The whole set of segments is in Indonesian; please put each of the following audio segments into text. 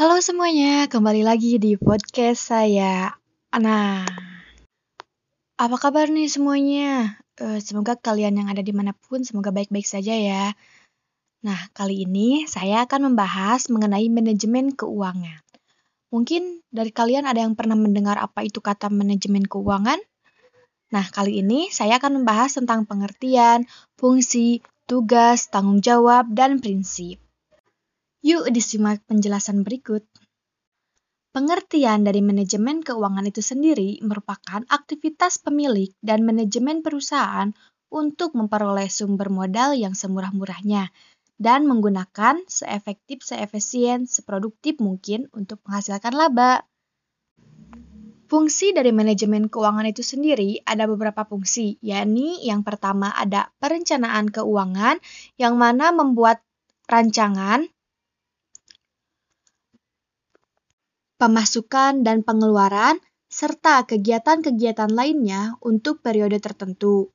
Halo semuanya, kembali lagi di podcast saya, Ana. Apa kabar nih semuanya? Uh, semoga kalian yang ada di mana pun semoga baik-baik saja ya. Nah, kali ini saya akan membahas mengenai manajemen keuangan. Mungkin dari kalian ada yang pernah mendengar apa itu kata manajemen keuangan? Nah, kali ini saya akan membahas tentang pengertian, fungsi, tugas, tanggung jawab, dan prinsip. Yuk disimak penjelasan berikut. Pengertian dari manajemen keuangan itu sendiri merupakan aktivitas pemilik dan manajemen perusahaan untuk memperoleh sumber modal yang semurah-murahnya dan menggunakan seefektif, seefisien, seproduktif mungkin untuk menghasilkan laba. Fungsi dari manajemen keuangan itu sendiri ada beberapa fungsi, yakni yang pertama ada perencanaan keuangan yang mana membuat rancangan pemasukan dan pengeluaran, serta kegiatan-kegiatan lainnya untuk periode tertentu.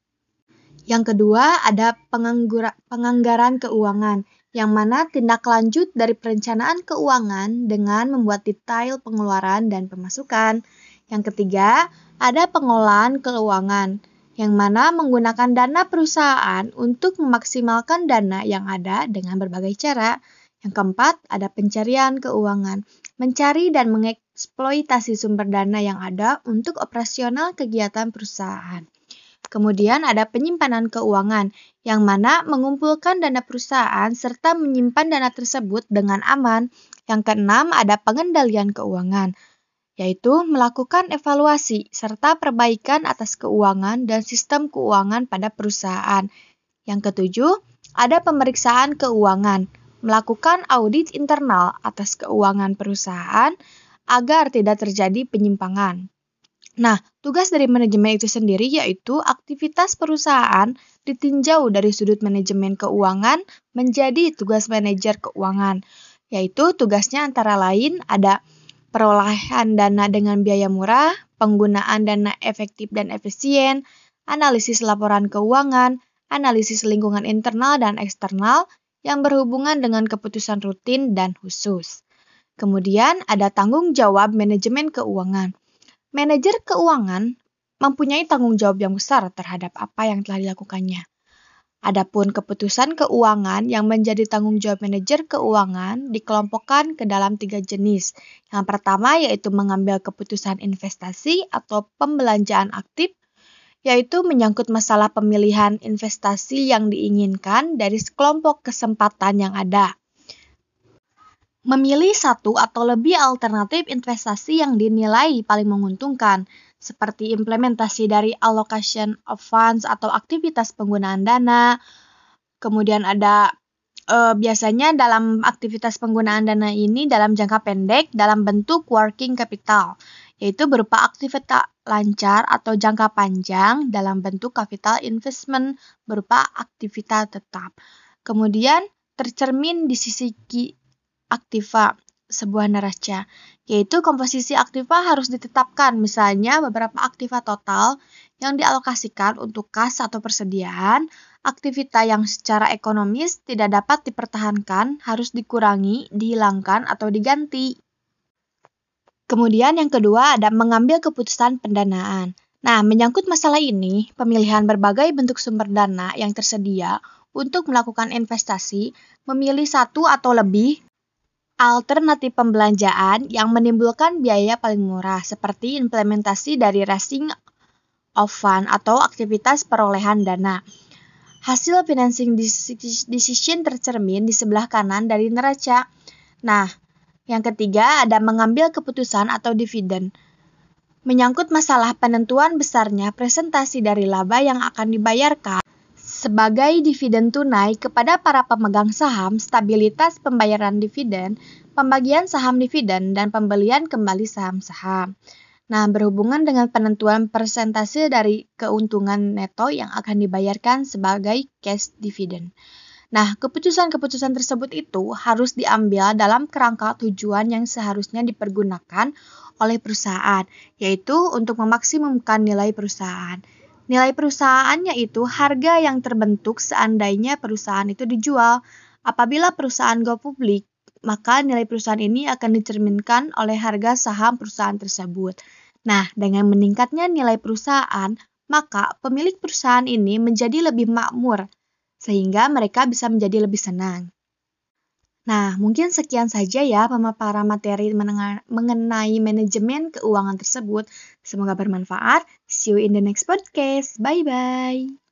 Yang kedua, ada penganggaran keuangan, yang mana tindak lanjut dari perencanaan keuangan dengan membuat detail pengeluaran dan pemasukan. Yang ketiga, ada pengolahan keuangan, yang mana menggunakan dana perusahaan untuk memaksimalkan dana yang ada dengan berbagai cara. Yang keempat, ada pencarian keuangan, mencari dan mengeksploitasi sumber dana yang ada untuk operasional kegiatan perusahaan. Kemudian ada penyimpanan keuangan, yang mana mengumpulkan dana perusahaan serta menyimpan dana tersebut dengan aman. Yang keenam ada pengendalian keuangan, yaitu melakukan evaluasi serta perbaikan atas keuangan dan sistem keuangan pada perusahaan. Yang ketujuh, ada pemeriksaan keuangan, melakukan audit internal atas keuangan perusahaan agar tidak terjadi penyimpangan. Nah, tugas dari manajemen itu sendiri yaitu aktivitas perusahaan ditinjau dari sudut manajemen keuangan menjadi tugas manajer keuangan, yaitu tugasnya antara lain ada perolehan dana dengan biaya murah, penggunaan dana efektif dan efisien, analisis laporan keuangan, analisis lingkungan internal dan eksternal, yang berhubungan dengan keputusan rutin dan khusus. Kemudian ada tanggung jawab manajemen keuangan. Manajer keuangan mempunyai tanggung jawab yang besar terhadap apa yang telah dilakukannya. Adapun keputusan keuangan yang menjadi tanggung jawab manajer keuangan dikelompokkan ke dalam tiga jenis. Yang pertama yaitu mengambil keputusan investasi atau pembelanjaan aktif yaitu menyangkut masalah pemilihan investasi yang diinginkan dari sekelompok kesempatan yang ada. Memilih satu atau lebih alternatif investasi yang dinilai paling menguntungkan, seperti implementasi dari allocation of funds atau aktivitas penggunaan dana. Kemudian ada e, biasanya dalam aktivitas penggunaan dana ini dalam jangka pendek dalam bentuk working capital yaitu berupa aktivitas lancar atau jangka panjang dalam bentuk capital investment berupa aktivitas tetap. Kemudian tercermin di sisi aktiva sebuah neraca, yaitu komposisi aktiva harus ditetapkan, misalnya beberapa aktiva total yang dialokasikan untuk kas atau persediaan, aktivitas yang secara ekonomis tidak dapat dipertahankan harus dikurangi, dihilangkan, atau diganti. Kemudian yang kedua ada mengambil keputusan pendanaan. Nah, menyangkut masalah ini, pemilihan berbagai bentuk sumber dana yang tersedia untuk melakukan investasi memilih satu atau lebih alternatif pembelanjaan yang menimbulkan biaya paling murah seperti implementasi dari racing of fund atau aktivitas perolehan dana. Hasil financing decision tercermin di sebelah kanan dari neraca. Nah, yang ketiga ada mengambil keputusan atau dividen. Menyangkut masalah penentuan besarnya presentasi dari laba yang akan dibayarkan sebagai dividen tunai kepada para pemegang saham, stabilitas pembayaran dividen, pembagian saham dividen, dan pembelian kembali saham-saham. Nah, berhubungan dengan penentuan persentase dari keuntungan neto yang akan dibayarkan sebagai cash dividend. Nah, keputusan-keputusan tersebut itu harus diambil dalam kerangka tujuan yang seharusnya dipergunakan oleh perusahaan, yaitu untuk memaksimumkan nilai perusahaan. Nilai perusahaannya itu harga yang terbentuk seandainya perusahaan itu dijual. Apabila perusahaan go publik, maka nilai perusahaan ini akan dicerminkan oleh harga saham perusahaan tersebut. Nah, dengan meningkatnya nilai perusahaan, maka pemilik perusahaan ini menjadi lebih makmur, sehingga mereka bisa menjadi lebih senang. Nah, mungkin sekian saja ya pemaparan materi mengenai manajemen keuangan tersebut. Semoga bermanfaat. See you in the next podcast. Bye bye.